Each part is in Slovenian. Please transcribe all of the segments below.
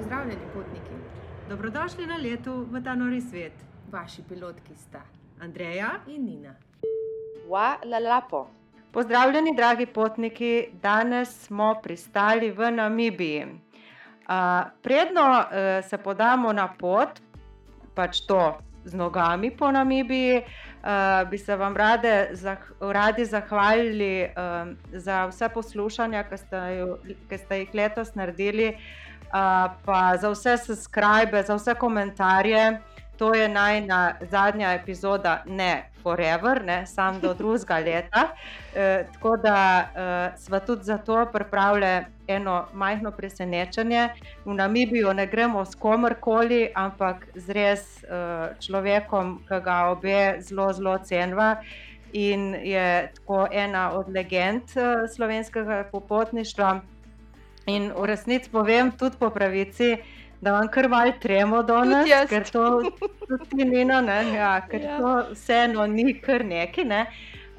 Pozdravljeni, potniki. Dobrodošli na letu v ta nori svet. Vaši pilotki sta Andreja in Nina. Wa la lapo. Pozdravljeni, dragi potniki, danes smo pristali v Namibiji. Uh, predno uh, se podamo na pot, pač to z nogami po Namibiji, uh, bi se vam rade, zah, radi zahvalili uh, za vse poslušanja, ki ste, ki ste jih letos naredili, uh, pa za vse subscribe, za vse komentarje. To je najna zadnja epizoda, ne Forever, ne samo do drugega leta. E, tako da e, smo tudi zato pripravili eno majhno presenečenje. V Namibiju ne gremo s komorkoli, ampak z res e, človekom, ki ga obe zelo, zelo cenva. In je tako ena od legend e, slovenskega popotništva. In v resnici povem tudi po pravici da vam kar mal tremo danes, ker to tudi ni no, ja, ker ja. to vseeno ni kar neki. Ne?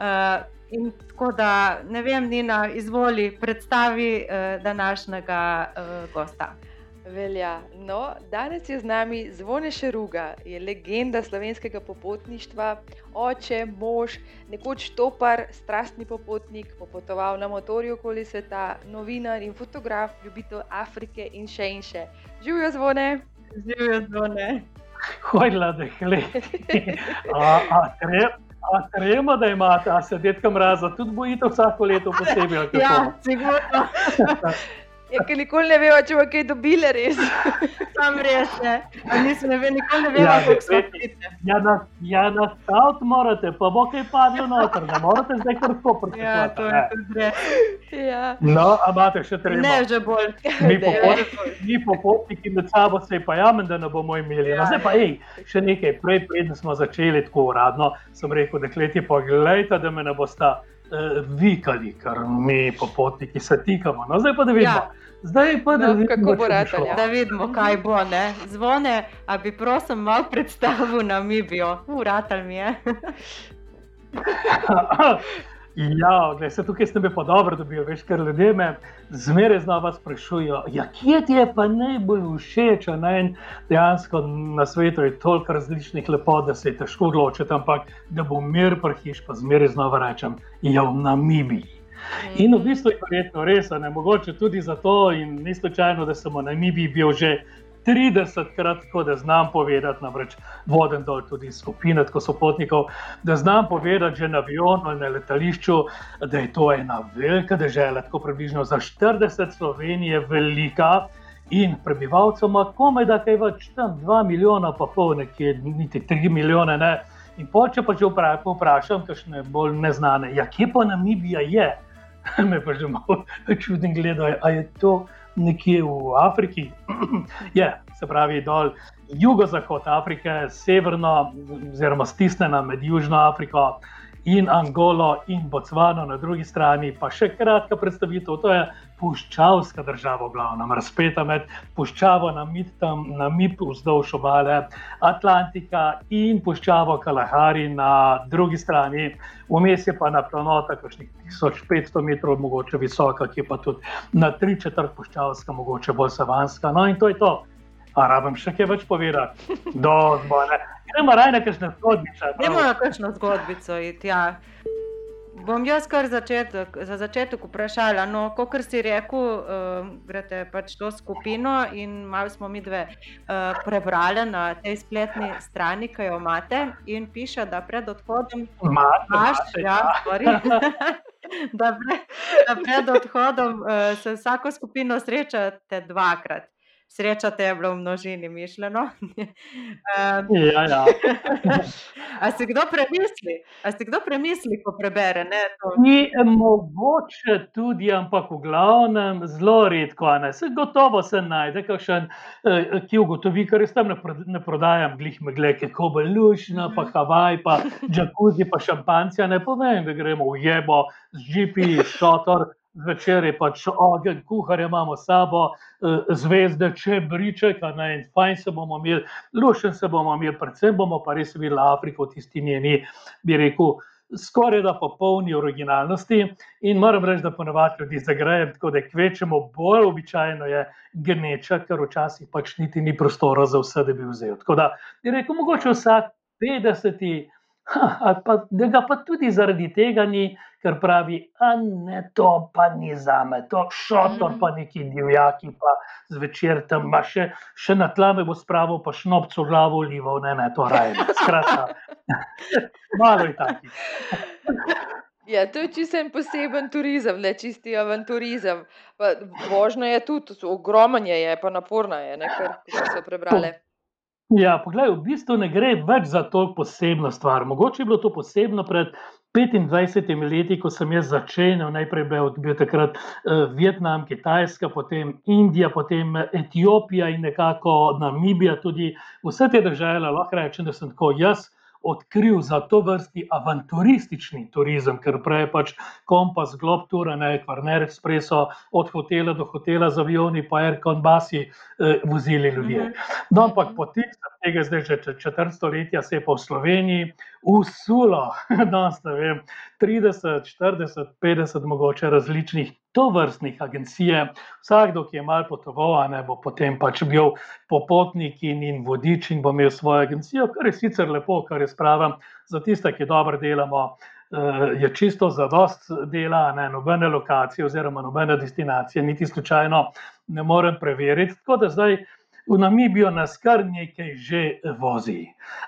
Uh, in tako da, ne vem, Nina, izvoli, predstavi uh, današnjega uh, gosta. Velja. No, danes je z nami Zvone Šeruga, je legenda slovenskega popotništva, oče, mož, nekoč topar, strastni popotnik, popotoval na motorju okoli sveta, novinar in fotograf, ljubitelj Afrike in še in še. Živijo zvone. Živijo zvone. Hojla, da je Trema, da imate, a se detka mraza, tudi bojite vsako leto posebej. Ja, sigurno. Ja, ker nikoli ne vemo, če bomo kaj dobili, res. Sam res je. Nisem ne ve, nikoli ne vemo, ja, kako se odvijate. Ja, na, ja, na scout morate, pa bo kaj padlo noter, ne morate zdaj kar skoprati. Ja, to je res. Ja. No, a imate še treba. Ne, že bolj. Mi popotniki med sabo se pa jamem, da ne bomo imeli. Ja. No, zdaj pa, ej, še nekaj, prej, preden smo začeli tako uradno, sem rekel, da kleti, pogledajte, da me ne boste vikali, kar mi popotniki se tikamo. No, zdaj pa da vidimo. Ja. Zdaj pa da no, vidimo, bo rečeno. Da vidimo, kaj bo. Ne? Zvone, a bi prosim malo predstavil na Mibijo, uratal mi je. Ja, gledaj, se tukaj ste me pa dobro dobili, veš, ker ljudje me zmeraj znova sprašujejo, ja, kje ti je pa najbolj všeč, ne? in dejansko na svetu je toliko različnih lepot, da se je težko odločiti, ampak da bo mir prhiš, pa zmeraj znova rečem, je v Namibiji. In v bistvu je verjetno res, ne mogoče tudi zato, in ni slučajno, da sem v Namibiji bil že 30 krat, tako da znam povedati, namreč vodim dol tudi skupine, tako so potnikov, da znam povedati že na avionu in na letališču, da je to ena velika država, tako približno za 40 Slovenije velika. In prebivalcev ima komaj da kaj več, tam 2 milijona, pa pol, nekje, niti 3 milijone. Ne. In če pa če vprašam, kakšne bolj neznane, ja, kje pa Namibija je, me pa že malo čudim gledati, ali je to nekje v Afriki, je, se pravi, dol jugozahod Afrike, severno, oziroma stisnjena med Južno Afriko in Angolo in Botsvano na drugi strani, pa še kratka predstavitev. To je puščavska država, glavno, razpeta med puščavo na Midtam, na Mipu vzdolž obale Atlantika in puščavo Kalahari na drugi strani. Vmes je pa na planota, kakšnih 1500 metrov, mogoče visoka, ki je pa tudi na tri četrt puščavska, mogoče bolj savanska. No in to je to. A rabim še kaj več povedati? Gremo raje na kakšno zgodbico. Gremo na kakšno zgodbico. Ja. Bom jaz kar začetek, za začetek vprašala. No, kot si rekel, uh, greste pač to skupino in malo smo mi dve uh, prebrali na tej spletni strani, ki jo imate, in piše, da pred odhodom imaš. Ja, da, pre, da pred odhodom uh, se vsako skupino srečate dvakrat sreča te je bila v množini mišljeno. um, ja, ja. a si kdo premisli, a si kdo premisli, ko prebere? Ne, Ni mogoče tudi, ampak v glavnem zelo redko. Se gotovo se najde, kakšen, eh, ki ugotovi, ker res tam ne, ne prodajam glih megle, ki je kobel lušna, pa mhm. Havaj, pa džakuzi, pa šampancija. Ne povem, da gremo v jebo z žipi, šotor zvečer je pač ogenj, kuhare imamo sabo, eh, zvezde, če briček, in fajn se bomo imeli, lušen se bomo imeli, predvsem bomo pa res videli Afriko, tisti njeni, bi rekel, skoraj da popolni originalnosti. In moram reči, da ponovadi ljudi zagrejem, tako da kvečemo bolj običajno je gneča, ker včasih pač niti ni prostora za vse, da bi vzel. Tako da je rekel, mogoče vsak 50. Ha, pa, da ga pa tudi zaradi tega ni, ker pravi, da ne, to pa ni za me, to šotor, pa neki divjaki, pa zvečer tam, pa še, še na tla me bo spravil, pa šnopco glavo ulival, ne, ne, to raje. Skratka, malo je taki. Ja, to je čisto poseben turizem, ne čisti avanturizem. Vožnja je tudi, ogromno je, pa naporna je, ne, kar so prebrali. Ja, poglej, v bistvu ne gre več za to posebno stvar. Mogoče je bilo to posebno pred 25 leti, ko sem jaz začel, najprej bil, bil takrat uh, Vietnam, Kitajska, potem Indija, potem Etiopija in nekako Namibija, tudi vse te države, lahko rečem, da sem tako jaz odkril za to vrsti avanturistični turizem, ker prej pač kompas, glob tour, ne kvarner ekspreso, od hotela do hotela z avioni, pa aircon basi eh, vozili ljudje. Mhm. No, ampak potem tega zdaj že četrt stoletja se je pa v Sloveniji usulo, danes ne vem, 30, 40, 50 mogoče različnih to vrstnih agencij. Vsakdo, ki je mal potoval, ne bo potem pač bil popotnik in, in vodič in bo imel svojo agencijo, kar je sicer lepo, kar je sprava za tiste, ki dobro delamo. Je čisto za dost dela, ne nobene lokacije, oziroma nobene destinacije, niti slučajno ne morem preveriti. Tako da zdaj v Namibijo nas kar nekaj že vozi.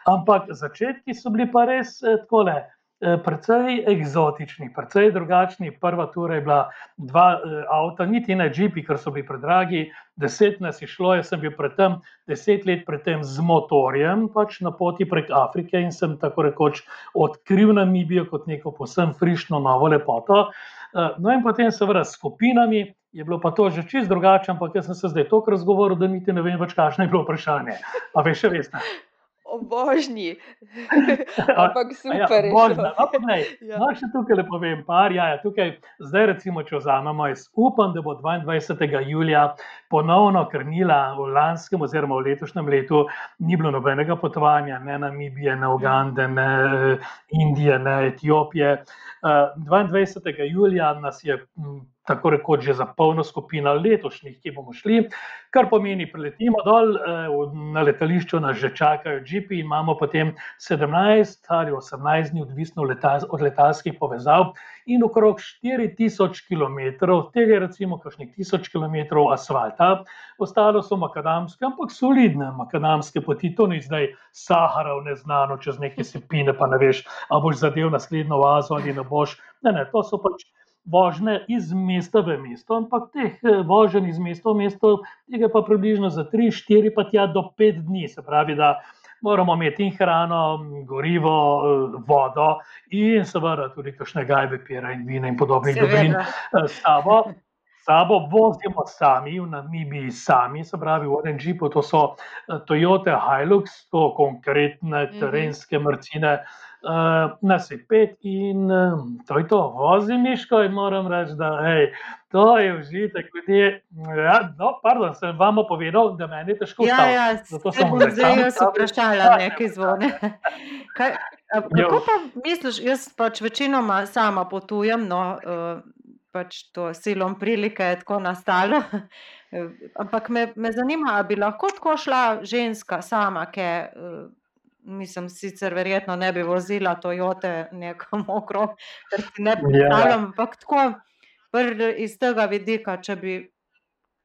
Ampak začetki so bili pa res tako le. Eh, precej eksotični, precej drugačni. Prva tura je bila dva uh, avta, niti ne GP, ker so bili predragi, deset nas je šlo, jaz sem bil predtem, deset let predtem z motorjem, pač na poti prek Afrike in sem tako rekoč odkril Namibijo kot neko posebno frišno novo lepoto. Uh, no in potem seveda s skupinami. Je bilo pa to že čist drugače, ampak jaz sem se zdaj toliko razgovoril, da niti ne vem več, kakšno je bilo vprašanje. Pa veš, res ne obožni. Ampak Ja, super je. možno. šlo. No, poglej, Ja. No, še tukaj le povem, par, ja, ja, tukaj, zdaj, recimo, če vzamemo, jaz upam, da bo 22. julija ponovno krnila v lanskem oziroma v letošnjem letu, ni bilo nobenega potovanja, ne Namibije, ne Ugande, ne eh, Indije, ne Etiopije. Eh, 22. julija nas je. Tako rekoč, že za polno skupino letošnjih, ki bomo šli, kar pomeni, preletimo dol, eh, na letališču nas že čakajo GP, in imamo potem 17 ali 18 dni, odvisno od letalskih povezav, in okrog 4000 km, od tega je recimo kakšnih 1000 km asfalta, ostalo so makadamske, ampak solidne makadamske poti, to ni zdaj Sahara, v neznano, čez neke sepine, pa ne veš, a boš zadev naslednjo oazo ali ne boš. Ne, ne, to so pač. Vožnje iz mesta v mesto, ampak teh eh, voženj iz mesta v mesto, tega pa približno za 3, 4, pa tja do 5 dni. Se pravi, da moramo imeti in hrano, gorivo, eh, vodo in seveda tudi kakšne gajbe, pera in vina in podobnih dobrin eh, s sabo. Sabo vozimo sami, v Namibiji sami, se pravi, v enem džipu, to so Toyota Hilux, to konkretne Mhm. terenske mrcine, uh, nas je pet in uh, to je to, vozim miško in moram reči, da hej, to je užitek, ljudje. Ja, no, pardon, sem vam povedal, da meni je težko Ja, ja, Zato se sem bom zdaj jaz vprašala, nekaj zvone. Kaj, kako pa misliš, jaz pač večinoma sama potujem, no, eh, pač to silom prilike je tako nastalo. Eh, Ampak me, me zanima, ali bi lahko tako šla ženska sama, ki mislim, sicer verjetno ne bi vozila Toyote nekam okrog, ker si ne Ja. predstavljam, ampak tako iz tega vidika, če bi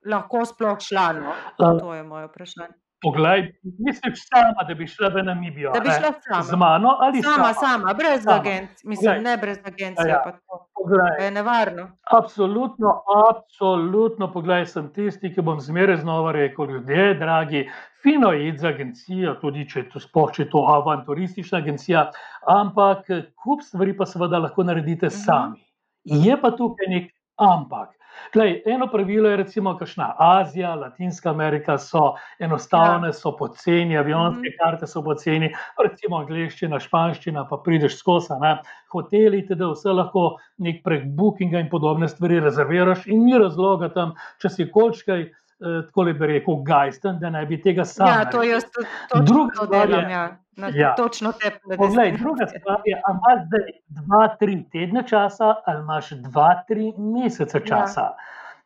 lahko sploh šla, no, to je moje vprašanje. Poglej, misliš sama, da bi šla v Namibijo? Da bi šla Z sama. mano ali Sama, sama, brez Sama. agencije, mislim, Poglej. ne brez agencije, Ja, pa tako. Poglej, Pa je nevarno. Absolutno, absolutno, poglej, sem tisti, ki bom zmeraj znova rekel, ljudje, dragi, fino je iti z agencijo, tudi če to sploh, če je to avanturistična agencija, ampak kup stvari pa seveda lahko naredite Mhm. sami. Je pa tukaj nek ampak. Glej, eno pravilo je recimo, kakšna Azija, Latinska Amerika so enostavne, so poceni, avionske Mhm. karte so poceni, recimo angliščina, španščina, pa prideš skozi, ne, hoteli, da vse lahko nek prek Bookinga in podobne stvari rezerviraš, in ni razloga tam, če si kolčkaj eh, tako bi rekel, gajsten, da ne bi tega sam. Ja, to jaz točno Druga to stvar je- delam. Ja. Na, Ja. Točno te Poglej, druga stvar je, ali imaš zdaj dva, tri tedne časa, ali imaš dva, tri mesece časa.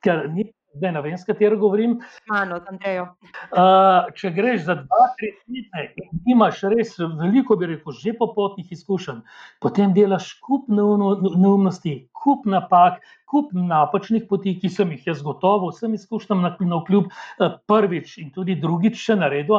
Ker ni, zdaj ne vem, s katero govorim. Mano, Andrejo. Uh, če greš za dva, tri tedne in imaš res veliko, bi rekel, že popotnih izkušenj, potem delaš kup neumnosti, kup napak, kup napačnih poti, ki sem jih jaz gotovo, vsem izkušnjam na, na vkljub eh, prvič in tudi drugič še naredil.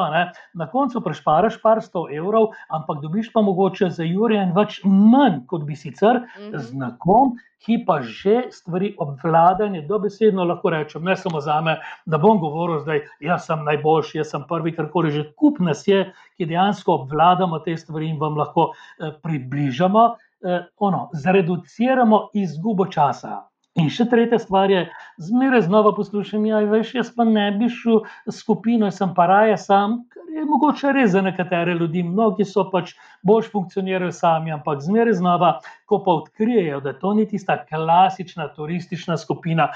Na koncu prešparaš par sto evrov, ampak dobiš pa mogoče za Jurija in več manj, kot bi sicer, Mhm. z nekom, ki pa že stvari obvladanje, dobesedno lahko rečem, ne samo za me, da bom govoril zdaj, jaz sem najboljši, jaz sem prvi, karkoli že kup nas je, ki dejansko obvladamo te stvari in vam lahko eh, približamo, eh, ono, zreduciramo izgubo časa. In še tretja stvar je, zmeraj znova poslušam, ja, veš, jaz pa ne bi šel s skupino, jaz sem pa raje sam, kar je mogoče res za nekatere ljudi, mnogi so pač bolj funkcionirajo sami, ampak zmeraj znova, ko pa odkrijejo, da to ni tista klasična turistična skupina,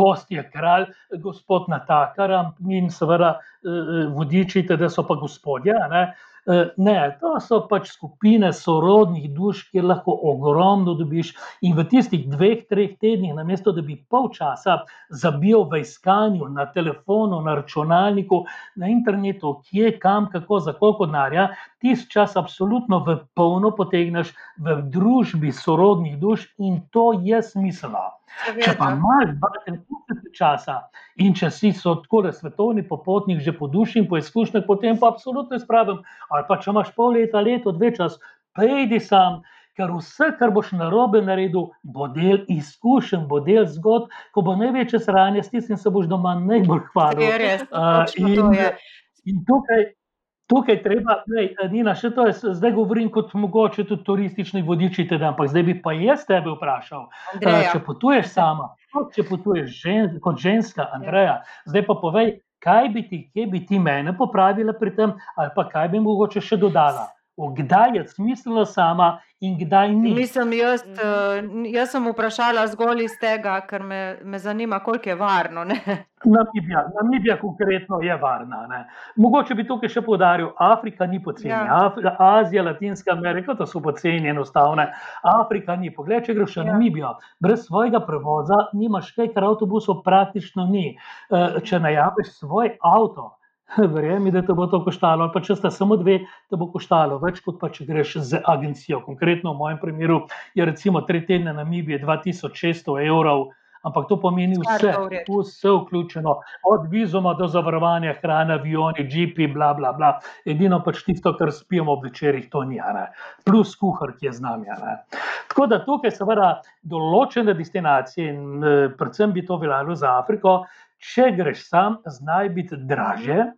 gost je kralj, gospod natakar in seveda eh, vodiči, da so pa gospodje. Ne? Eh, Ne, to so pač skupine sorodnih duš, kjer lahko ogromno dobiš. In v tistih dveh, treh tednih, namesto da bi pol časa zabil v iskanju na telefonu, na računalniku, na internetu, kje, kam, kako, za koliko denarja, tisti čas absolutno v polno potegneš v družbi sorodnih duš in to je smiselno. Če pa imaš tri mesece časa in če si tako da svetovni popotnik, že po duši in po izkušnjah, potem pa absolutno izpravim. Ali pa če imaš pol leta, leto, dve čas, pejdi sam. Ker vse, kar boš na robe naredil, bo del izkušenj, bo del zgodb, ko bo največje sranje, s tistim se boš doma najbolj hvalil. Res, Uh, je. in tukaj, tukaj treba, lej, Nina, še to jaz zdaj govorim kot mogoče tudi turistični vodiči, teda, ampak zdaj bi pa jaz tebe vprašal. Uh, Andreja. če potuješ sama, če potuješ žen, kot ženska, Andreja, zdaj pa povej, kaj bi ti, kje bi ti mene popravila pri tem, ali pa kaj bi mogoče še dodala. Kdaj je smiselno sama in kdaj ni. Mislim, jaz, Mhm. eh, jaz sem vprašala zgolj iz tega, ker me, me zanima, koliko je varno. Ne? Namibija, Namibija konkretno je varna. Ne. Mogoče bi tukaj še poudaril, Afrika ni poceni, Ja. ja. Azija, Latinska Amerika, to so poceni, enostavne. Afrika ni. Poglej, če greš v Ja. Namibijo, brez svojega prevoza nimaš kaj, ker avtobusov praktično ni. Eh, Če najameš svoj avto, verjemi, da te bo to koštalo, ali pa če sta samo dve, te bo koštalo več, kot pa če greš z agencijo. Konkretno v mojem primeru je recimo tri tedne Namibije 2600 evrov. Ampak to pomeni vse, vse vključeno, od vizuma do zavarovanja, hrana, avioni, džipi, bla, bla, bla. Edino pač tisto, kar spijemo ob večerjih, to ni, a ne. plus kuhar, ki je z nami. ne. Tako da tukaj seveda določene destinacije, in eh, predvsem bi to veljalo za Afriko, če greš sam, znaj biti draže.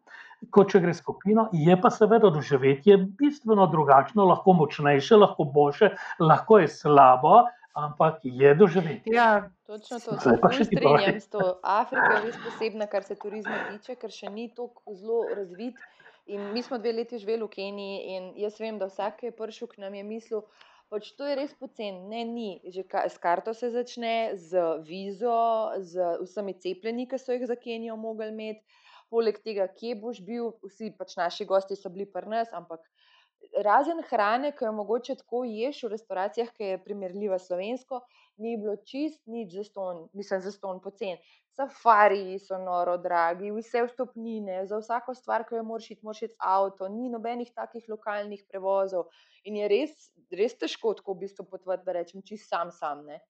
Kot če greš skupino, je pa seveda doživetje bistveno drugačno, lahko močnejše, lahko boljše, lahko je slabo, ampak je doživetje. Ja, Točno to, Zdaj pa še ti strinjam s to. Afrika je res posebna, kar se turizma tiče, ker še ni tako zelo razvit. In mi smo dve leti živeli v Keniji in jaz vem, da vsak, ki je prišel k nam, je mislil, pač to je res poceni. Ne, ni. Že ka, s karto se začne, z vizo, z vsemi cepljeni, ki so jih za Kenijo mogli imeti. Poleg tega, kje boš bil, vsi pač naši gosti so bili pri nas, ampak razen hrane, ki jo mogoče tako ješ v restauracijah, ki je primerljiva slovensko, ni bilo čist nič za ston, mislim, za ston pocen. Safariji so noro dragi, vse vstopnine, za vsako stvar, ki jo moraš iti, moraš iti avto, ni nobenih takih lokalnih prevozov. In je res, res težko tako v bistvu potovati, da rečem, čist sam sam. Ne?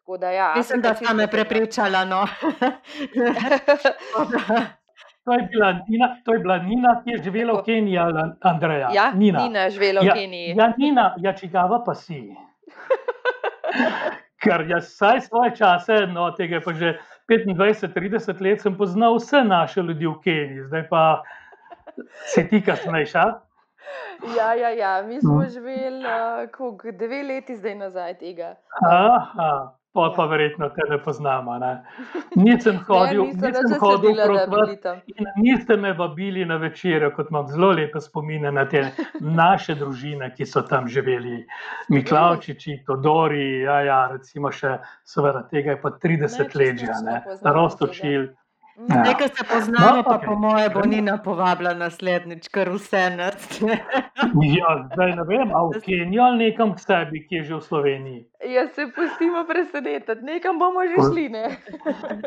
Tako da, ja, mislim, da sta me prepričala. No. To je bila Nina, to je bila Nina ki je živela v. Keniji, ali Andreja. ja, Nina. Nina je živela v Ja, Keniji. ja, Nina, ja, čigava pa si. Ker jaz vsaj svoje čase, no, tega je pa že 25-30 let, sem poznal vse naše ljudi v Keniji, zdaj pa se ti kasnejša. Ja, ja, ja, mi smo Mm. živeli uh, koliko, dve leti zdaj nazaj tega. Aha, pa, pa verjetno te ne poznamo. Ne? Nisem hodil, ne, nisem nisem hodil vas bili tam. in niste me vabili na večerjo, kot imam zelo lepe spomine na te naše družine, ki so tam živeli. Miklavčiči, Todori, ja, ja, recimo še, seveda tega je pa 30 čisto let že, točno Ja. Nekaj se poznamo, No, pa okej. po moje bo Nina povabila naslednjič, ker vse naredite. Ja, zdaj ne vem, a v Kenijo ali nekam k sebi, ki je že v Sloveniji. Ja, se pustimo presenetiti, nekam bomo že šli. Ne?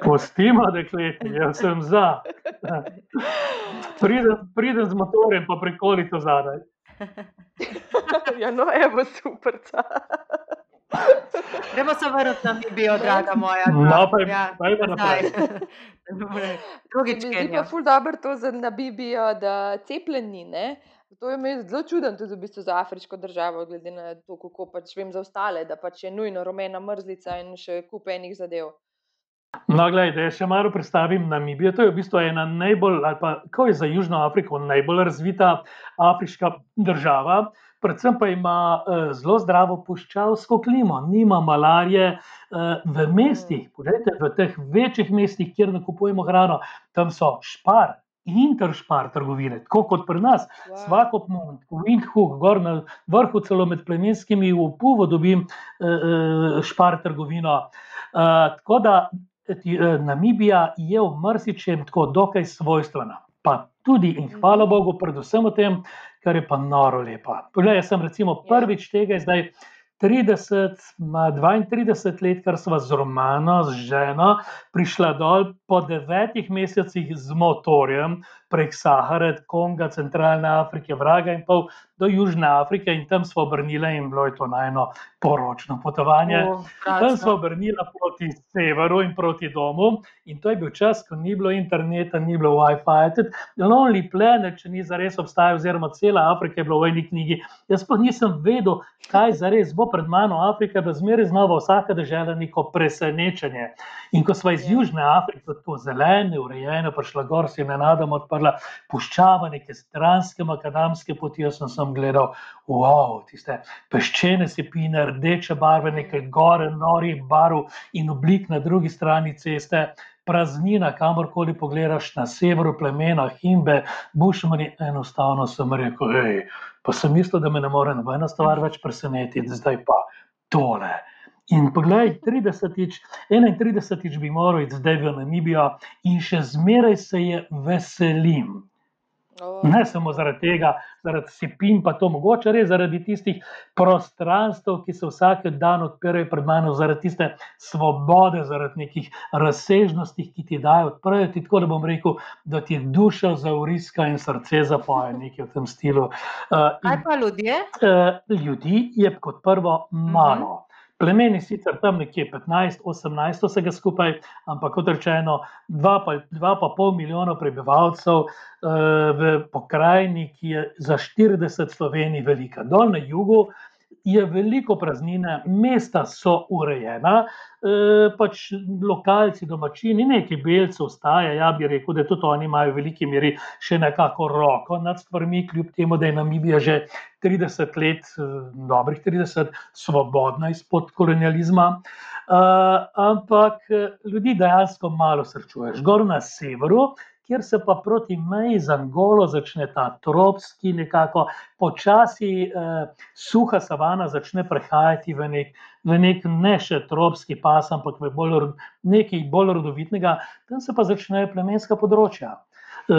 Pustimo, dekleti, jaz sem za. Pridem, pridem z motorjem, pa prikoli to zadaj. Ja, no, evo, super. Gremo se vrniti na Bibijo, draga moja. No, pa- Ja, pa naprej. zdaj. Drugič, Kenija. pa ful dobro to za na Bibijo, da cepljen ni. Ne? To je meni zelo čuden tudi v bistvu za afriško državo, glede na to, kako pač vem za ostale, da pač je nujno rumena mrzlica in še kup enih zadev. No, gledaj, da je še malo predstavim Namibijo. To je v bistvu ena najbolj, ali pa ko je za Južno Afriko najbolj razvita afriška država. Predvsem pa ima uh, zelo zdravo puščavsko klimo, nima malarije uh, v mestih. Poglejte, v teh večjih mestih, kjer nakupujemo hrano, tam so špar, interšpar trgovine, tako kot pri nas. Wow. Svakopmund, Windhoek, gor na vrhu, celo med plemenskimi v Puvu dobim uh, špar trgovino. Uh, tako da ti, uh, Namibija je v marsičem tako dokaj svojstvena. Pa tudi in hvala Bogu, predvsem v tem, kar je pa noro lepa. Poglej, jaz sem recimo Ja. prvič tega zdaj 30, ma 32 let, kar sva z Romano, z ženo, prišla dol po devetih mesecih z motorjem prek Sahare, Konga, Centralne Afrike, Vraga in pol do Južne Afrike in tam smo obrnili in bilo je to najno poročno potovanje. O, Tam smo obrnili proti severu in proti domu, in to je bil čas, ko ni bilo interneta, ni bilo WiFi. Lonely Planet, če ni zares obstajal, oziroma cela Afrika je bila v eni knjigi. Jaz pa nisem vedel, kaj zares bo pred mano. Afrika je bila zmeraj znova, vsaka država neko presenečenje. In ko smo iz Ja. Južne Afrike, tako zelene, urejene, prišla gor, si nenadoma odprla puščava, neke stranske makadamske poti. Jaz sem sam gledal, wow, tiste peščene sepine, rdeče barve, nekaj gore, norih barv in oblik na drugi strani ceste. Praznina, kamorkoli pogledaš na severu, plemena, himbe, bušmani, enostavno sem rekel, hej, pa sem mislil, da me ne more nobena stvar več presenetiti, zdaj pa tole. In poglej, 30-tič, 31-tič bi moral iti zdaj v Namibijo in še zmeraj se je veselim. Oh. Ne samo zaradi tega, zaradi sepin, pa to mogoče res zaradi tistih prostranstv, ki se vsak dan odpirajo pred mano, zaradi tiste svobode, zaradi nekih razsežnosti, ki ti dajo, odprejo ti tako, da bom rekel, da ti duša zauriska in srce zapoje, nekaj v tem stilu. Uh, Kaj pa ljudje? Eh, ljudi je kot prvo malo. Plemeni sicer tam nekje 15-18 vsega skupaj, ampak kot rečeno, 2,5 milijona prebivalcev eh, v pokrajini, ki je za 40 Slovenij velika. Dol na jugu je veliko praznine, mesta so urejena, eh, pač lokalci, domačini, nekaj belcev staje. Ja, bi rekel, da tudi oni imajo v veliki meri še nekako roko nad stvarmi, kljub temu, da je Namibija že 30 let, eh, dobrih 30, svobodna izpod kolonializma. Uh, ampak ljudi dejansko malo srečuješ. Gor na severu, kjer se pa proti meji z Angolo začne ta tropski, nekako počasi eh, suha savana začne prehajati v nek, v nek ne še tropski pas, ampak v bolj, nekaj bolj rodovitnega, tam se pa začnejo plemenska področja. E,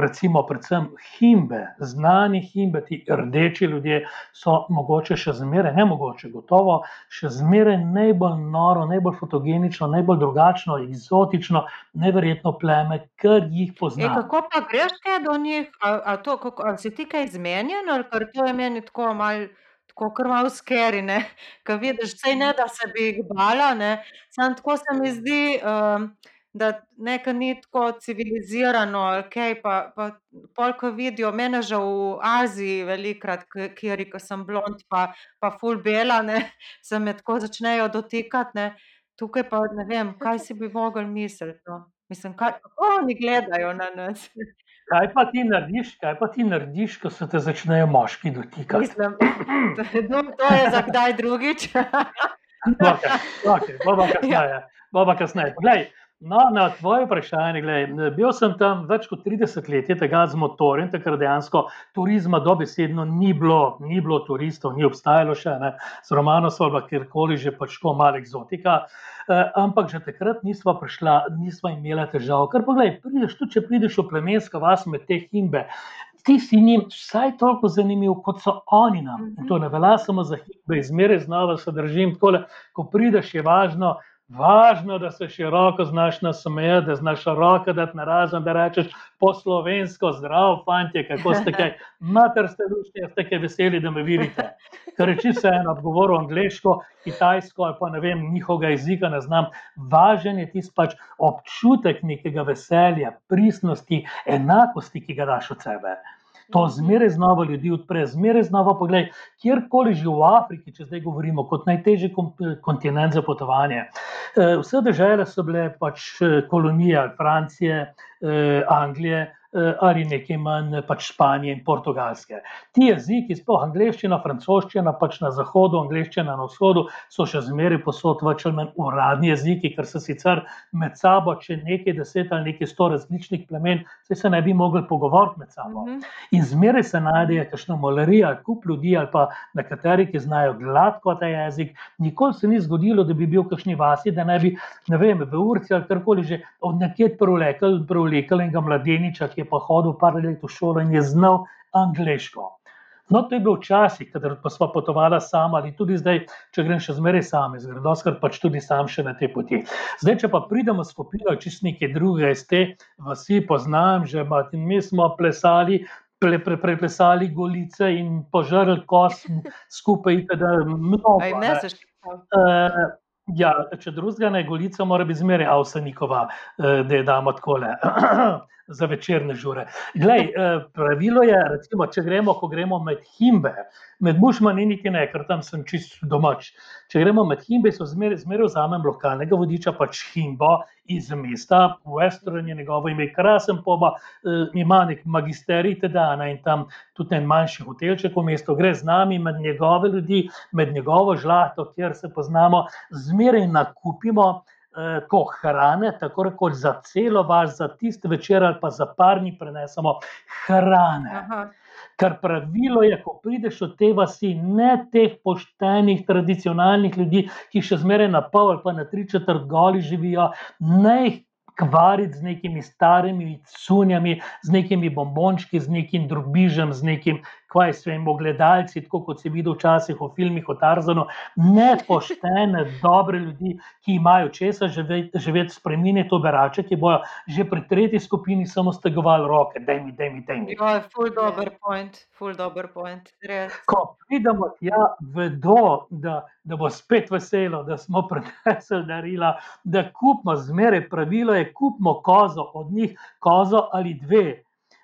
recimo, predvsem himbe, znani himbe, ti rdeči ljudje so mogoče še zmeraj, ne mogoče, gotovo, še zmeraj najbolj noro, najbolj fotogenično, najbolj drugačno, eksotično, neverjetno pleme, kar jih E, poznam. kako pa greš kaj do njih? A, a, to, kako, a si ti kaj izmenjen, ali ker to je meni tako malo. Tako krvav skeri, ki vidiš, vse ne da se bi jih bala. ne. Samo tako se mi zdi, um, da nekaj ni tako civilizirano, kaj pa, pa polk vidijo, mene že v Aziji velikrat, kjer sem blond, pa, pa full bela, ne, se me tako začnejo dotikati. Ne. Tukaj pa ne vem, kaj si bi mogli misliti. No. Mislim, kaj, kako oni gledajo na nas. Kaj pa ti narediš, kaj pa ti narediš, ko se te začnejo moški dotikati? Mislim, to, to je za kdaj drugič. Okay, okay, bomo kasneje. Bomo kasneje. Poglej, No, na tvoje vprašanje, gledaj, bil sem tam več kot 30 let, je tega z motorjem, takrat dejansko turizma dobesedno ni bilo, ni bilo turistov, ni obstajalo še, ne, z Romanovsko ali kjerkoli že pač tako malo eksotika, eh, ampak že takrat nisva prišla, nisva imela težav. Ker pogledaj, prideš tu, če prideš v plemensko vas med te himbe, ti si njim vsaj toliko zanimiv, kot so oni nam. In to ne velja samo za himbe, izmeraj znova se držim, takole, ko prideš je važno, Važno, da se široko znaš nasmejati, da znaš roko dati na razen, da rečeš po slovensko, zdrav, fantje, kako ste kaj, mater ste dušni, ste kaj veseli, da me vidite. Ker reči se eno, govorim angliško, kitajsko ali pa ne vem, njihovega jezika ne znam. Važen je tisti pač občutek nekega veselja, pristnosti, enakosti, ki ga daš od sebe. To zmeraj znova ljudi odpre, zmeraj znova pogled, kjerkoli že v Afriki, če zdaj govorimo, kot najtežji kontinent za potovanje. Eh, vse države so bile pač eh, kolonije Francije, eh, Anglije, ali nekaj manj pač Španije in Portugalske. Ti jeziki, sploh angliščina, francoščina, pač na zahodu, angliščina na vzhodu, so še zmeraj posod več ali manj uradni jeziki, ker se sicer med sabo, če nekaj deset ali nekaj sto različnih plemen, se ne bi mogli pogovoriti med sabo. Mhm. In zmeraj se najdejo kakšno malarija, ali kup ljudi, ali pa nekateri, ki znajo gladko ta jezik. Nikoli se ni zgodilo, da bi bil v kakšni vasi, da ne bi, ne vem, v urci ali karkoli že od nekje prevlekel enega mladeniča, je pa hodil par let v šolo in je znal angliško. No, to je bilo včasih, kadar pa smo potovali sami, ali tudi zdaj, če grem še zmeraj sam, zgradovskar pač tudi sam še na te poti. Zdaj, če pa pridemo skupino, čist nekaj drugega iz te vasi, poznam že, in mi smo plesali, pre, pre, preplesali golice in požrli kos skupaj, da mnogo. Aj, ne, se še. Uh, ja, če drugega ne, golica mora biti zmeraj avsenikova, uh, da je damo takole. za večerne žure. Glej, eh, pravilo je, recimo, če gremo, ko gremo med himbe, med bušmani, niti ne, ker tam sem čist domač. Če gremo med himbe, so zmeraj zmer vzamem lokalnega vodiča, pač himbo iz mesta, Western je njegovo ime, krasen poba, eh, ima nek magisterij tedana in tam tudi en manjši hotelček v mestu, gre z nami med njegove ljudi, med njegovo žlahto, kjer se poznamo, zmeraj nakupimo ko eh, hrane, tako rekoč za celo vas, za tisti večer ali pa za par dni prenesemo hrane. Aha. Ker pravilo je, ko prideš od te vasi, ne teh poštenih, tradicionalnih ljudi, ki še zmeraj na pol ali pa na tri četrt goli živijo, ne jih kvariti z nekimi starimi sunjami, z nekimi bombončki, z nekim drubižem, z nekim kaj s svojimi gledalci, tako kot si videl včasih v filmih o Tarzanu, nepoštene, dobre ljudi, ki imajo česa živeti, spremeniti to berače, ki bojo že pri tretji skupini samo stegovali roke, da mi, da mi, da mi. To je full dober point, full dober point. Res. Ko pridemo tja, vedo, da, da bo spet veselo, da smo prenesli darila, da kupimo zmeraj pravilo, je kupimo kozo od njih, kozo ali dve.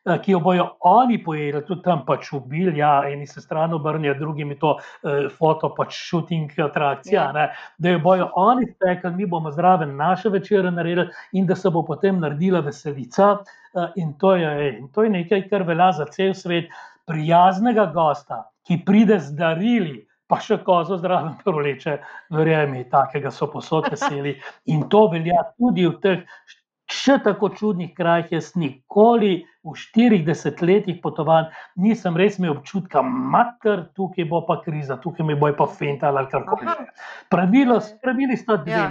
Eh, ki jo bojo oni pojedli, tudi tam pač ubili, ja, eni se stran obrnijo, drugimi to eh, foto, pač shooting atrakcija, ja. ne, da jo bojo oni spekli, mi bomo zraven naše večere naredili in da se bo potem naredila veselica. Eh, in to, je, in to je nekaj, kar velja za cel svet, prijaznega gosta, ki pride z darili. Pa še kozo zdravo proleče, verjemi, takega so posod veseli. In to velja tudi v teh še tako čudnih krajih. Jaz nikoli v 40 letih potovanj nisem res imel občutka, mater, tukaj bo pa kriza, tukaj mi bo pa fenta ali kar koli. Pravilo, pravili sta dve. Ja.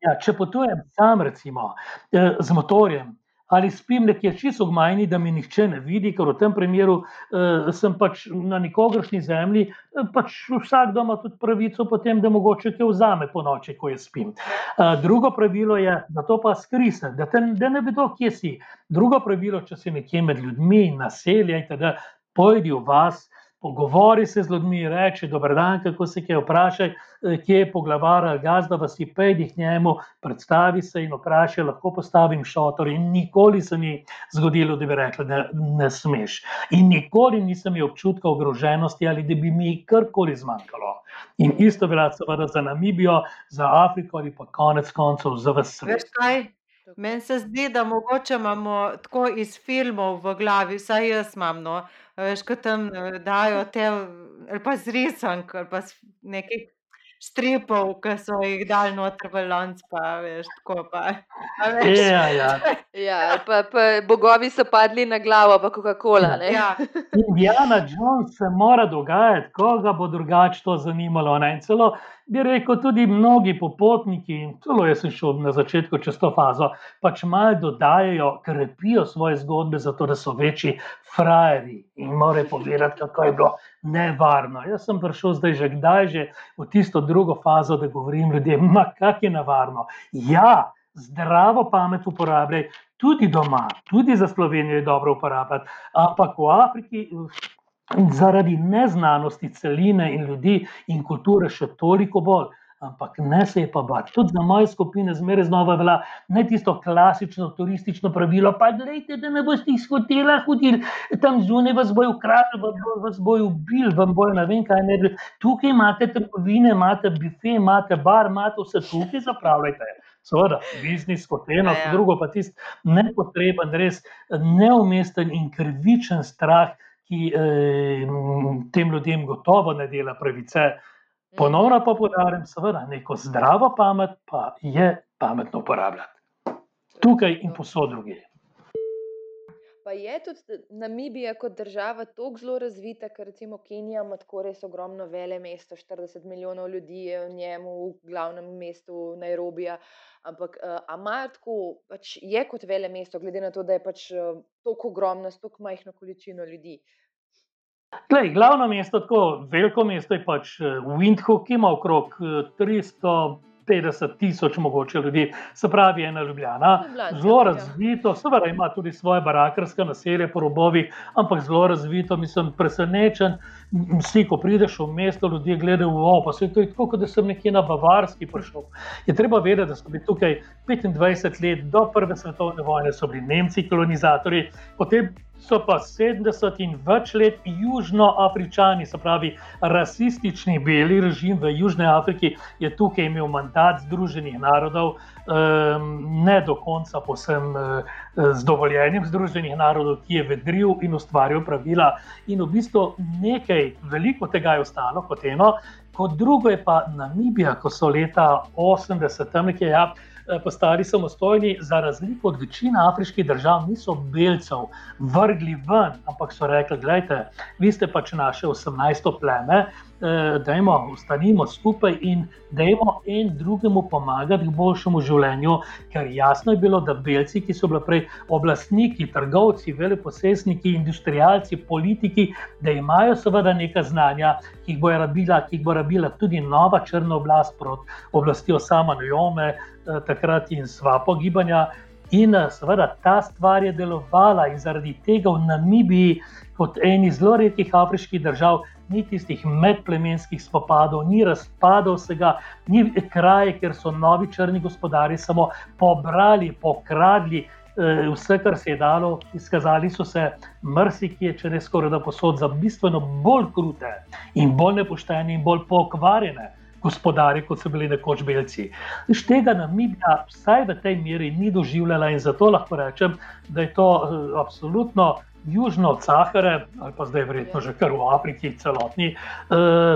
Ja, če potujem sam, recimo, eh, z motorjem, ali spim nekje čisto v majni, da mi nihče ne vidi, ker v tem primeru uh, sem pač na nekogršni zemlji, uh, pač vsak doma tudi pravico, potem, da mogoče te vzame po noči, ko jaz spim. Uh, drugo pravilo je, da to pa skrise, da, te, da ne vedo, kje si. Drugo pravilo, če si nekje med ljudmi, naselje, da pojdi v vas. Pogovori se z ljudmi, reče: Dobro dan, kako se kaj vprašaj, eh, kje je poglavar ali gazda, vas ti pejdi k njemu, predstavi se in vprašaj, lahko postavim šotor. In nikoli se ni zgodilo, da bi rekli, da ne smeš. In nikoli nisem imel občutka ogroženosti ali da bi mi karkoli zmanjkalo. In isto velja seveda za Namibijo, za Afriko ali pa konec koncev za vse svet. Meni se zdi, da mogoče imamo tako iz filmov v glavi, vsaj jaz imam, no, veš, ko tam, eh, dajo te ali pa z risank ali pa nekaj stripov, ki so jih dal noter v lonc, pa veš, tako pa. a veš. Ja, ja. Ja, pa, pa bogovi so padli na glavo, pa Coca-Cola. ne. Ja, Indiana Jones se mora dogajati, koga bo drugače to zanimalo. Ne? In celo bi rekel, tudi mnogi popotniki, celo jaz sem šel na začetku čez to fazo, pač malo dodajajo, krepijo svoje zgodbe, zato da so večji frajeri in morajo povedati, kako je bilo nevarno. Jaz sem prišel zdaj že kdaj že v tisto drugo fazo, da govorim ljudem, ma kak je nevarno. Ja, zdravo pamet uporabljaj. Tudi doma, tudi za Slovenijo je dobro uporabljati, ampak v Afriki zaradi neznanosti celine in ljudi in kulture še toliko bolj. Ampak ne se je pa bati. Tudi za moje skupine zmeraj znova velja ne tisto klasično turistično pravilo, pa gledajte, da ne boste iz hotela hodili, tam zunaj vas bojo ukradli, vas bojo- vas bojo ubili, vam bojo ne vem kaj naredili. Tukaj imate trgovine, imate bife, imate bar, imate vse tukaj zapravljajte. Seveda, biznis kot eno, Ja, ja. drugo pa tisti nepotreben, res neumesten in krivičen strah, ki eh, tem ljudem gotovo ne dela pravice. Ponovno pa poudarjam, seveda, neko zdravo pamet pa je pametno uporabljati. Tukaj in posod druge. Pa je tudi Namibija kot država tako zelo razvita, ker recimo Kenija ima tako res ogromno vele mesto, 40 milijonov ljudi je v njemu, v glavnem mestu Nairobija. Ampak uh, a imajo tako, pač je kot vele mesto, glede na to, da je pač uh, tako ogromno, s tako majhno količino ljudi. Glej, glavno mesto, tako veliko mesto je pač eh, Windhoek, ki ima okrog eh, 350 tisoč mogoče ljudi, se pravi ena Ljubljana. Ljubljančan, Zelo razvito, seveda ima tudi svoje barakarske naselje po robovih, ampak zelo razvito, mislim, presenečen. Vsi, ko prideš v mesto, ljudje gledajo v ovo, pa se to je tako, kot da sem nekje na Bavarski prišel. Je treba vedeti, da so bili tukaj 25 let do Prve svetovne vojne, so bili Nemci kolonizatorji, potem so pa 70 in več let južnoafričani, se pravi rasistični beli režim v Južni Afriki, je tukaj imel mandat Združenih narodov, um, ne do konca posem uh, z dovoljenjem Združenih narodov, ki je vedril in ustvaril pravila. In v bistvu nekaj, veliko tega je ostalo kot eno, kot drugo je pa Namibija, ko so leta 80 tam nekje. Ja, eh, Postali samostojni, za razliko od večine afriških držav, niso belcev vrgli ven, ampak so rekli: Glejte, vi ste pač naše 18. pleme, eh, dajmo, ostanimo skupaj in dajmo en drugemu pomagati k boljšemu življenju. Ker jasno je bilo, da belci, ki so bili prej oblastniki, trgovci, veleposestniki, industrijalci, politiki, da imajo seveda neka znanja, ki jih bo rabila, ki jih bo rabila tudi nova črna oblast proti oblasti Osama Nojome, eh, takrat in svapo gibanja. In eh, seveda ta stvar je delovala, in zaradi tega v Namibiji, kot eni zelo redkih afriških držav, ni tistih medplemenskih spopadov, ni razpadov vsega, ni kraje, kjer so novi črni gospodari samo pobrali, pokradli. eh, Vse, kar se je dalo, izkazali so se marsikje, če ne skoraj da posod, za bistveno bolj krute in bolj nepoštene in bolj pokvarjene gospodarje, kot so bili nekoč belci. Iz tega Namibija, vsaj v tej meri, ni doživljala in zato lahko rečem, da je to uh, absolutno. Južno od Sahare, ali pa zdaj verjetno že kar v Afriki, celotni, eh,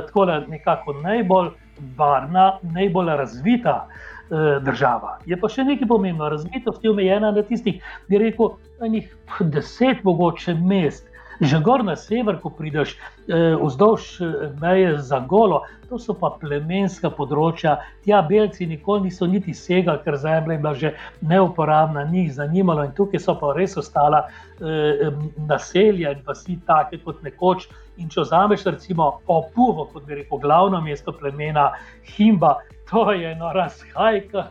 tako da nekako najbolj varna, najbolj razvita eh, država. Je pa še nekaj pomembno, razvitost je omejena na tistih, bi rekel, enih deset mogoče mest. Že gor na sever, ko prideš eh, vzdolž eh, meje za golo, to so pa plemenska področja. Tja belci nikoli niso niti segali, ker zemlja je bila že neuporabna, ni jih zanimalo in tukaj so pa res ostala eh, naselja in vasi take kot nekoč. In če vzameš recimo Opuvo, kot bi rekel, glavno mesto plemena Himba, to je eno razhajka,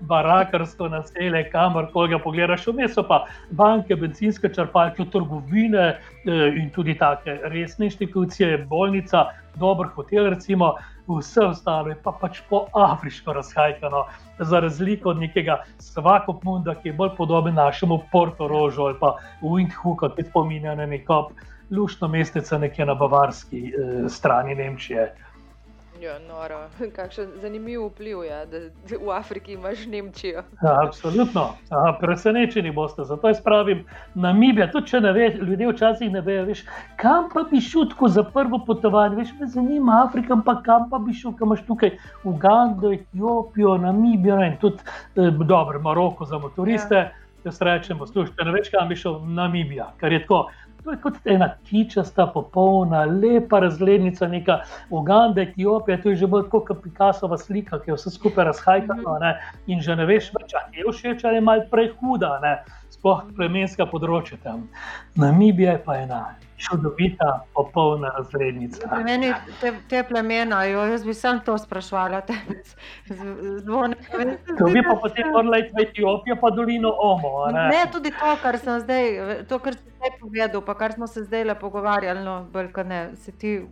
barakarsko naselje, kamor koli ga pogledaš, vmes pa banke, benzinske črpalke, trgovine eh, in tudi take resne inštitucije, bolnica, dober hotel, recimo. Vse ostalo je pa pač po afriško razhajkano, za razliko od nekega Svakopmunda, ki je bolj podoben našemu Portorožu ali pa Windhoeku, ki spominja na neko luštno mestece nekje na bavarski eh, strani Nemčije. Ja, noro. Kakšen zanimiv vpliv je, da v Afriki imaš Nemčijo. Ja, absolutno. Aha, presenečeni boste. Zato jaz pravim, Namibija, tudi če ne veš, ljudje včasih ne vejo, veš, kam pa bi šel tako za prvo potovanje. Veš, me zanima Afrika, pa kam pa bi šel, kam imaš tukaj Ugando, Etiopijo, Namibijo in tudi eh, dobro, Maroko za motoriste. Ja. Jaz rečem, poslušaj, ne veš, kam bi šel Namibija, ker je tako. To je kot ena kičasta, popolna, lepa razglednica, neka Uganda, Etiopija, to je že bolj kot Picassova slika, ki je vse skupaj razhajkano ne? in že ne veš več, ali je všeč ali je malo prehuda, sploh plemenska področja tam. Namibija je pa ena. Čudovita, popolna razrednica. Meni te, te plemena, jo, jaz bi sem to sprašvala. Zvone. To bi pa potem morala iti v Etiopijo, pa dolino Omo. Ne? ne, tudi to, kar sem zdaj, to, kar sem zdaj povedal, pa kar smo se zdaj le pogovarjali, no, brka, ne, se ti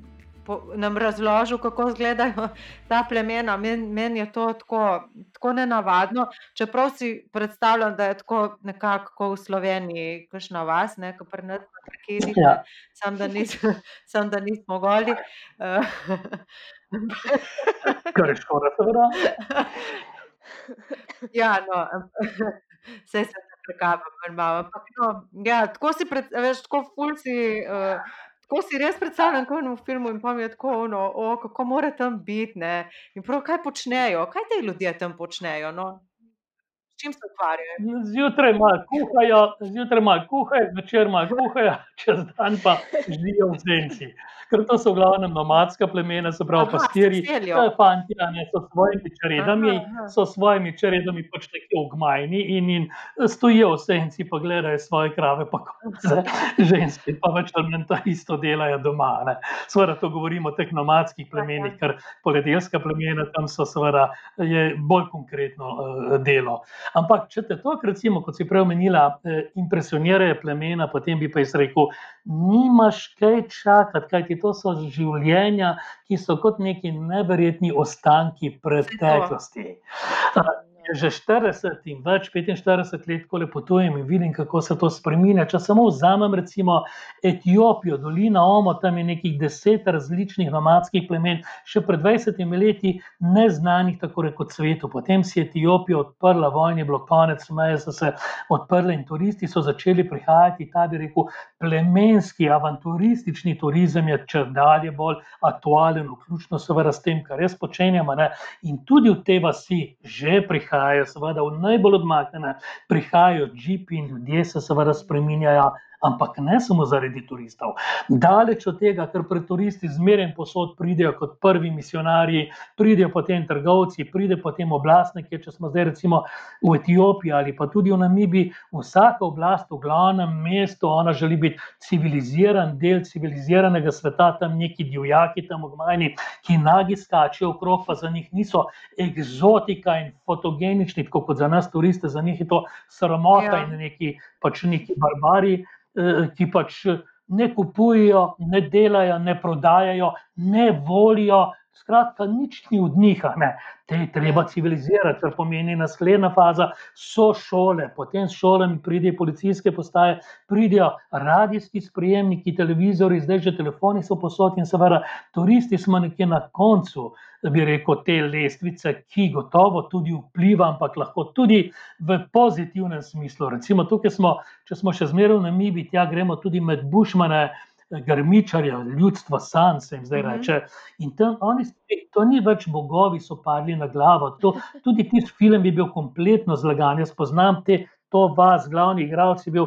nam razložil, kako izgledajo ta plemena. Meni men je to tako, tako nenavadno. Čeprav si predstavljam, da je tako nekako v Sloveniji, kot na vas, ne kot pri nas, ki ja. sam, da nismo, sam, da nismo goli. Kar je škoda, seveda. Ja, no, vse se prekava, ampak no, ja, tako si predstavljaš, tako fulci. Uh, Tako si res predstavljam, kot v filmu, in pa mi je tako, ono, o, kako mora tam biti. Ne? In prav, kaj počnejo, kaj te ljudje tam počnejo. No? S čim se ukvarjajo? Zjutraj malo kuhajo, zjutraj malo kuhajo, zvečer malo kuhajo, čez dan pa živijo v senci ker to so v glavnem nomadska plemena, se pravi, pastiri, fanti, ne, so svojimi čredami, aha, aha. so svojimi čredami pač tako ogmajni in, in stojijo v senci, pa gledajo svoje krave, pa konce, ženske, pa več ali manj to isto delajo doma. Sveda to govorimo o teh nomadskih plemenih, ker poledelska plemena tam so seveda je bolj konkretno uh, delo. Ampak, če te to, recimo, kot si prej omenila, eh, impresionirajo plemena, potem bi pa jaz rekel, nimaš kaj čakati, kaj ti to so življenja, ki so kot neki neverjetni ostanki preteklosti že 40 in več, 45 let, ko le potujem in vidim, kako se to spremenja. Če samo vzamem, recimo Etiopijo, dolina Omo, tam je nekih deset različnih nomadskih plemen, še pred 20 leti neznanih, tako rekoč, svetu. Potem si Etiopijo odprla, vojni bilo konec, meje so se odprle in turisti so začeli prihajati. Ta bi rekel, plemenski, avanturistični turizem je če dalje bolj aktualen, vključno seveda s tem, kar res počenjamo. Ne? In tudi v te vasi že prihajajo prihajajo, seveda v najbolj odmaknjene, prihajajo džipi in ljudje se seveda spremenjajo ampak ne samo zaradi turistov. Daleč od tega, ker pred turisti zmeraj posod pridejo kot prvi misionarji, pridejo potem trgovci, pride potem oblastniki. Če smo zdaj recimo v Etiopiji ali pa tudi v Namibiji, vsaka oblast v glavnem mestu, ona želi biti civiliziran del civiliziranega sveta, tam neki divjaki, tam ogmajni, ki nagi skačijo okrog, pa za njih niso eksotika in fotogenični, tako kot za nas turiste, za njih je to sramota ja. in neki, pač neki barbari. Eh, ki pač ne kupujejo, ne delajo, ne prodajajo, ne volijo. Skratka, nič ni od njih, te je treba civilizirati, kar pomeni naslednja faza. So šole, potem s šolami pridejo policijske postaje, pridejo radijski sprejemniki, televizori, zdaj že telefoni so posod in seveda turisti smo nekje na koncu bi rekel, te lestvice, ki gotovo tudi vpliva, ampak lahko tudi v pozitivnem smislu. Recimo, tukaj smo, če smo še zmeraj na Mibi, tja gremo tudi med Bušmane. Grmičarja, ljudstva, san se jim zdaj mhm. reče. In tam oni, to ni več bogovi, so padli na glavo. To, tudi tisti film je bil kompletno zlagan. Jaz poznam te to vas, glavni igralec, je bil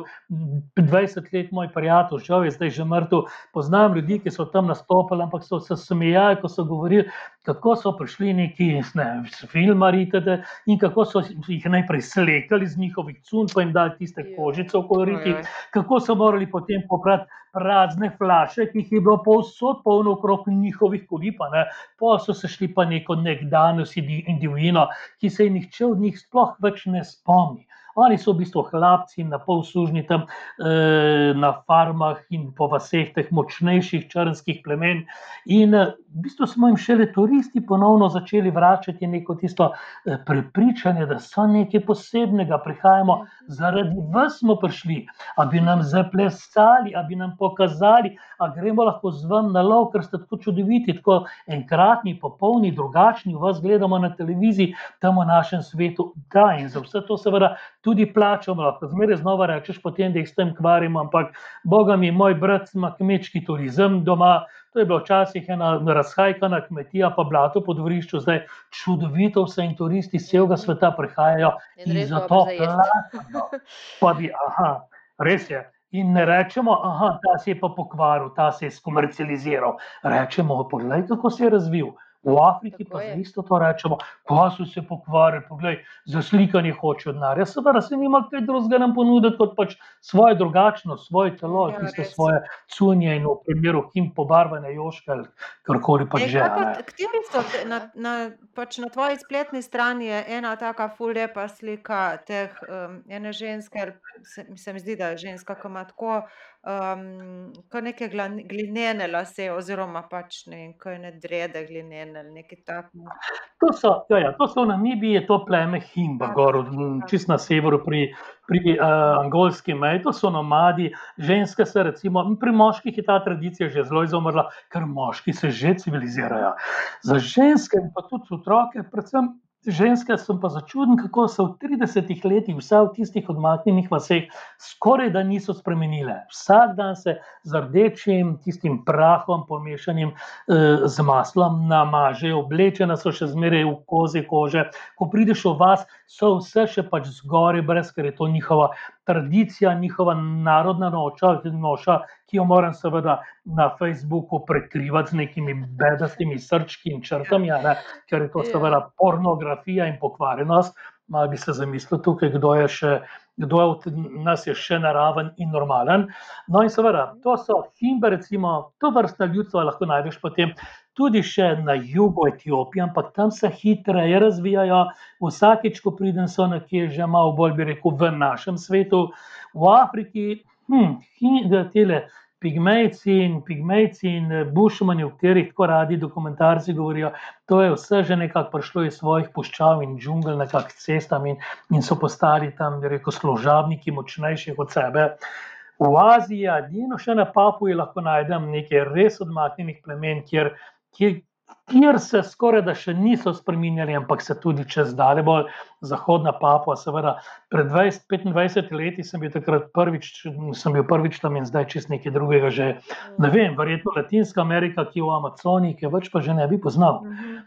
20 let moj prijatelj, žal je zdaj že mrtev. Poznam ljudi, ki so tam nastopili, ampak so se smejali, ko so govorili, kako so prišli neki ne, filmari in kako so jih najprej slekali z njihovih cun, pa jim dali tiste ja. kožice v koloriti, kako so morali potem poprati. Prazne flaše, ki jih je bilo povsod polno okrog njihovih kolipa, pa so se šli pa neko nekdanjost in divjino, ki se jih nihče od njih sploh več ne spomni. Oni so v bistvu hlapci, na pol služni tam eh, na farmah in po vseh teh močnejših črnskih plemen. In eh, v bistvu smo jim šele turisti ponovno začeli vračati neko tisto eh, prepričanje, da so nekaj posebnega, prihajamo zaradi vas, smo prišli, da bi nam zaplesali, da bi nam pokazali, da gremo lahko z vami na lov, ker ste tako čudoviti, tako enkratni, popolni, drugačni, vas gledamo na televiziji, tam v našem svetu. Da, in za vse to seveda tudi plačamo, lahko zmeraj znova rečeš, potem, da jih s tem kvarimo, ampak Boga mi, moj brat ima kmečki turizem doma. To je bila včasih ena razhajkana kmetija, pa blato po dvorišču, zdaj čudovito vse in turisti iz celega sveta prihajajo In in zato plačajo. Pa bi, aha, res je. In ne rečemo, da se je pa pokvaril, ta se je skomercializiral. Rečemo, poglej, kako se je razvil. V Afriki Tako pa je. isto to rečemo, ko so se pokvarili, poglej, za slikanje hočejo denar. Jaz seveda se nima kaj drugega nam ponuditi, kot pač svoje drugačnost, svoje telo, Ja, tiste res. svoje cunje in v primeru kim pobarvane joške ali karkoli pač že. Kateri so na, na, pač na tvoji spletni strani je ena taka ful lepa slika teh um, ene ženske, se, se mi zdi, da je ženska, ki ima tako um, neke glinene lase, oziroma pač ne vem, kaj ne drede glinene ali nekaj takega. To so, ja, ja, to so v Namibiji, to pleme Himba, Ja, gor, ja. m, čist na severu pri, pri uh, angolski meji. To so nomadi, ženske se recimo, pri moških je ta tradicija že zelo izumrla, ker moški se že civilizirajo. Za ženske pa tudi otroke, predvsem ženske, sem pa začuden, kako so v 30 letih, vsaj v tistih odmaknjenih vaseh, skoraj da niso spremenile. Vsak dan se z rdečim, tistim prahom, pomešanim eh, z maslom namažejo, oblečene so še zmeraj v kozi kože. Ko prideš v vas, so vse še pač zgoraj, brez ker je to njihova tradicija, njihova narodna noča, noša, ki jo moram seveda na Facebooku prekrivati z nekimi bedastimi srčki in črtami, ne, ker je to Ja. seveda pornografija in pokvarjenost. Malo bi se zamislil tukaj, kdo je še. Kdo je od nas je še naraven in normalen. No, in seveda, to so himbe, recimo, to vrsta ljudstva lahko najdeš potem tudi še na jugu Etiopije, ampak tam se hitreje razvijajo. Vsakič, ko pridem, so nekje že malo bolj, bi rekel, v našem svetu. V Afriki, hm, tele pigmejci in pigmejci in eh, bušmani, o katerih tako radi dokumentarci govorijo, to je vse že nekako prišlo iz svojih puščav in džungel, nekako s cestami in, in so postali tam, bi rekel, služabniki, močnejši od sebe. V Aziji, edino še na Papuji lahko najdem nekaj res odmaknjenih plemen, kjer, kjer, kjer se skoraj da še niso spremenjali, ampak se tudi čez dalje bolj. Zahodna Papua, seveda, pred 20-25 leti sem bil takrat prvič, sem bil prvič tam in zdaj čist nekaj drugega že. Ne vem, verjetno Latinska Amerika, ki je v Amazoniji, ki je več pa že ne bi poznal. Mhm.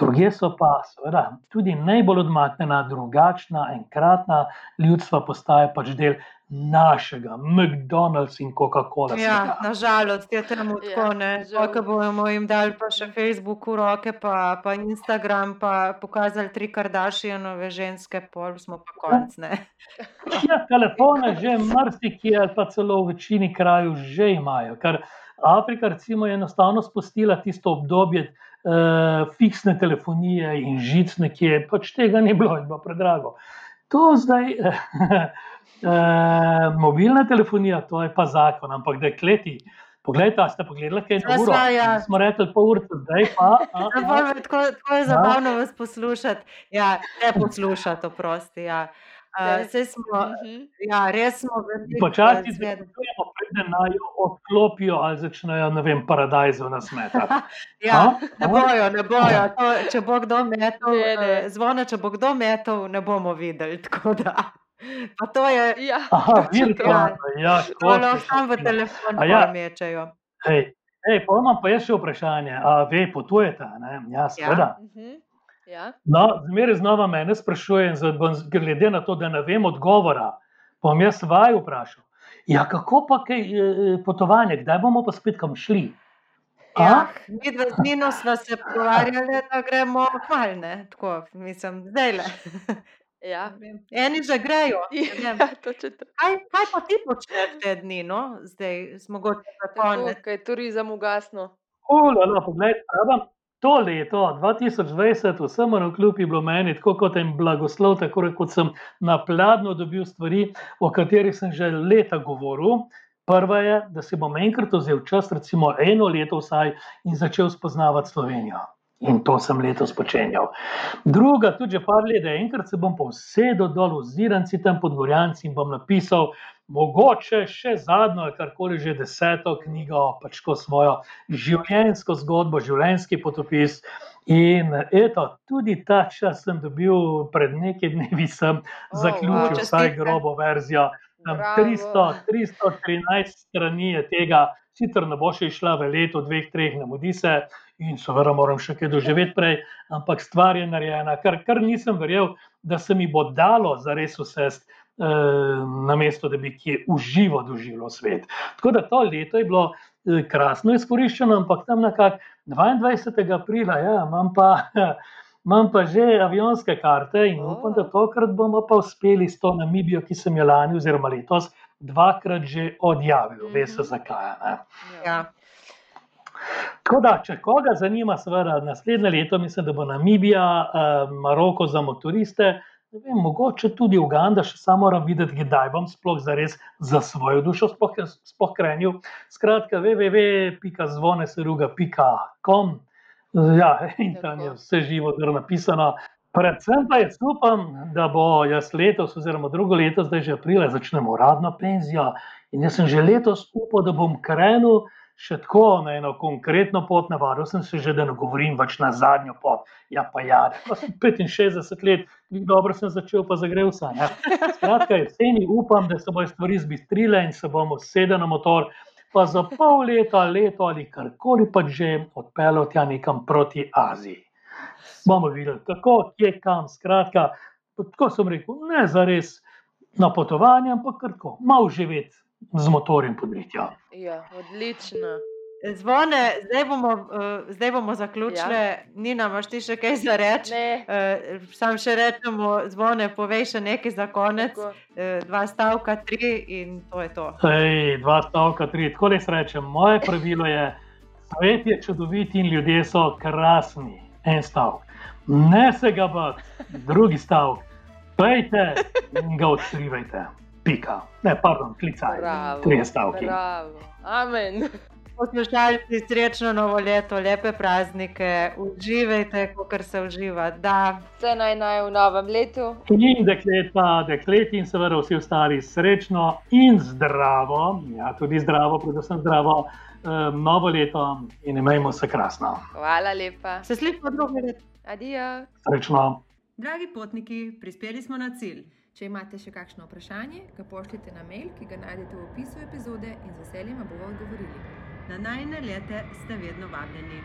Druge so pa, seveda, tudi najbolj odmaknjena, drugačna, enkratna ljudstva postaje pač del našega, McDonald's in Coca-Cola. Ja, nažalost je temu Ja, tako, ne. žal. Ko bomo jim dali pa še Facebook v roke, pa, pa Instagram, pa pokazali tri Kardashianove ženske, pol smo pa konc, ne. Ja, telefone že marsikje, ali pa celo v večini krajev že imajo. Ker Afrika, recimo, je enostavno spustila tisto obdobje uh, fiksne telefonije in žic nekje, pač tega ni bilo in bilo predrago. To zdaj, uh, mobilna telefonija, to je pa zakon, ampak dekleti. Poglejte, a ste pogledali, kaj je na Sva, uro? ja. Smo rekli pol ure, zdaj pa. A, Ja, a, me Tako, tako je Ja. zabavno vas poslušati. Ja, ne poslušati, oprosti. Ja. Uh, saj smo, Mhm. ja, res smo veliko Počasi zavedamo, preden naj jo odklopijo ali začnejo, ne vem, paradajzo nasmetati. Ja, A? ne bojo, ne bojo. To, če bo kdo metal, Ne, ne. eh, zvone, če bo kdo metal, ne bomo videli. Tako da. Pa to je, Ja, Aha, virtualno, ja, to lahko samo v telefon A ja. mečejo. Hej, hej, pa imam pa jaz še vprašanje. A ve, potujete? Ne? Ja, seveda. Mhm. Ja. No, zmeraj znova mene z- glede na to, da ne vem odgovora, bom jaz vaju vprašal. Ja, kako pa kaj eh, potovanje, kdaj bomo pa spet kam šli? A? Ja, mi dva z Nino sva se pogovarjali, da gremo hvalne. Tako, mislim, zdaj le. Ja. Eni že grejo. Ja. Kaj, kaj pa ti počneš te dni, no? Zdaj smo mogoče za Tako, konec. ko je turizem ugasnil. Ulala, poglej, pravim, to leto, 2020, vsem na kljub je bilo meni tako kot en blagoslov, tako kot sem napladno dobil stvari, o katerih sem že leta govoril. Prva je, da si bom enkrat vzel čas, recimo eno leto vsaj, in začel spoznavati Slovenijo. In to sem letos počenjal. Druga, tudi že par let, da enkrat se bom posedel dol v Ziranci, tam pod Gorjanci in bom napisal, mogoče še zadnjo, karkoli že deseto knjigo, pač ko svojo življenjsko zgodbo, življenjski potopis. In eto, tudi ta čas sem dobil, pred nekaj dnevi sem O, zaključil wow. vsaj grobo verzijo. Tam Bravo. 300, 313 strani je tega, sicer ne bo še išla v letu, dveh, treh, ne mudi se, in seveda moram še kaj doživeti prej, ampak stvar je narejena, kar, kar nisem verjel, da se mi bo dalo zares usest, eh, namesto da bi kje uživo doživel svet. Tako da to leto je bilo eh, krasno izkoriščeno, ampak tam nekako 22. aprila, ja, imam pa. Imam pa že avionske karte in upam, da tokrat bomo pa uspeli s to Namibijo, ki sem jo lani oziroma letos dvakrat že odjavil. Mhm. Veste zakaj? Ne? Ja. Tako da, če koga zanima, seveda naslednje leto, mislim, da bo Namibija, eh, Maroko za motoriste. Ne Vem, mogoče tudi Uganda, še samo moram videti, kdaj bom sploh zares za svojo dušo sploh, sploh krenil. Skratka, www.zvoneseruga.com. Ja, in tam je vse živo, kar napisano. Predvsem pa jaz upam, da bo jaz letos, oziroma drugo leto, zdaj že aprila, začnemo uradno penzijo. In jaz sem že letos upal, da bom krenil še tako na eno konkretno pot, navadil sem se že, da ne govorim več na zadnjo pot. Ja, pa ja, pa sem 65 let, dobro sem začel, pa zagrev sem. Skratka, jeseni upam, da se bodo stvari zbistrile in se bomo sedeli na motor, pa za pol leta, leto ali karkoli pa že odpeljal tja nekam proti Aziji. Bomo videli, kako, kje, kam. Skratka, tako sem rekel, ne za res na potovanje, ampak kar tako, malo živeti z motorjem podritja. Ja, odlično. Zvone, zdaj bomo, uh, zdaj bomo zaključili. Ja. Nina, imaš ti še kaj za reči? Uh, sam še rečemo, zvone, povej še nekaj za konec, tako. uh, dva stavka, tri in to je to. Ej, dva stavka, tri. Tako res rečem. Moje pravilo je, svet je čudovit in ljudje so krasni. En stavek. Ne se ga bati, drugi stavek. Pejte in ga odkrivajte. Pika. Ne, pardon, klicaj. Bravo. Trije stavki. Bravo. Amen. Poslušalci, srečno novo leto, lepe praznike, uživajte, kot se uživa. Da, Vse naj naj v novem letu. In dekleta, dekleti in seveda vsi ostali srečno in zdravo, ja, tudi zdravo, predvsem zdravo, eh, novo leto in imejmo se krasno. Hvala lepa. se slišimo drugi let. Adijo. Srečno. Dragi potniki, prispeli smo na cilj. Če imate še kakšno vprašanje, ga pošljite na mail, ki ga najdete v opisu epizode in z veseljem bomo odgovorili. Na najne lete ste vedno vabljeni.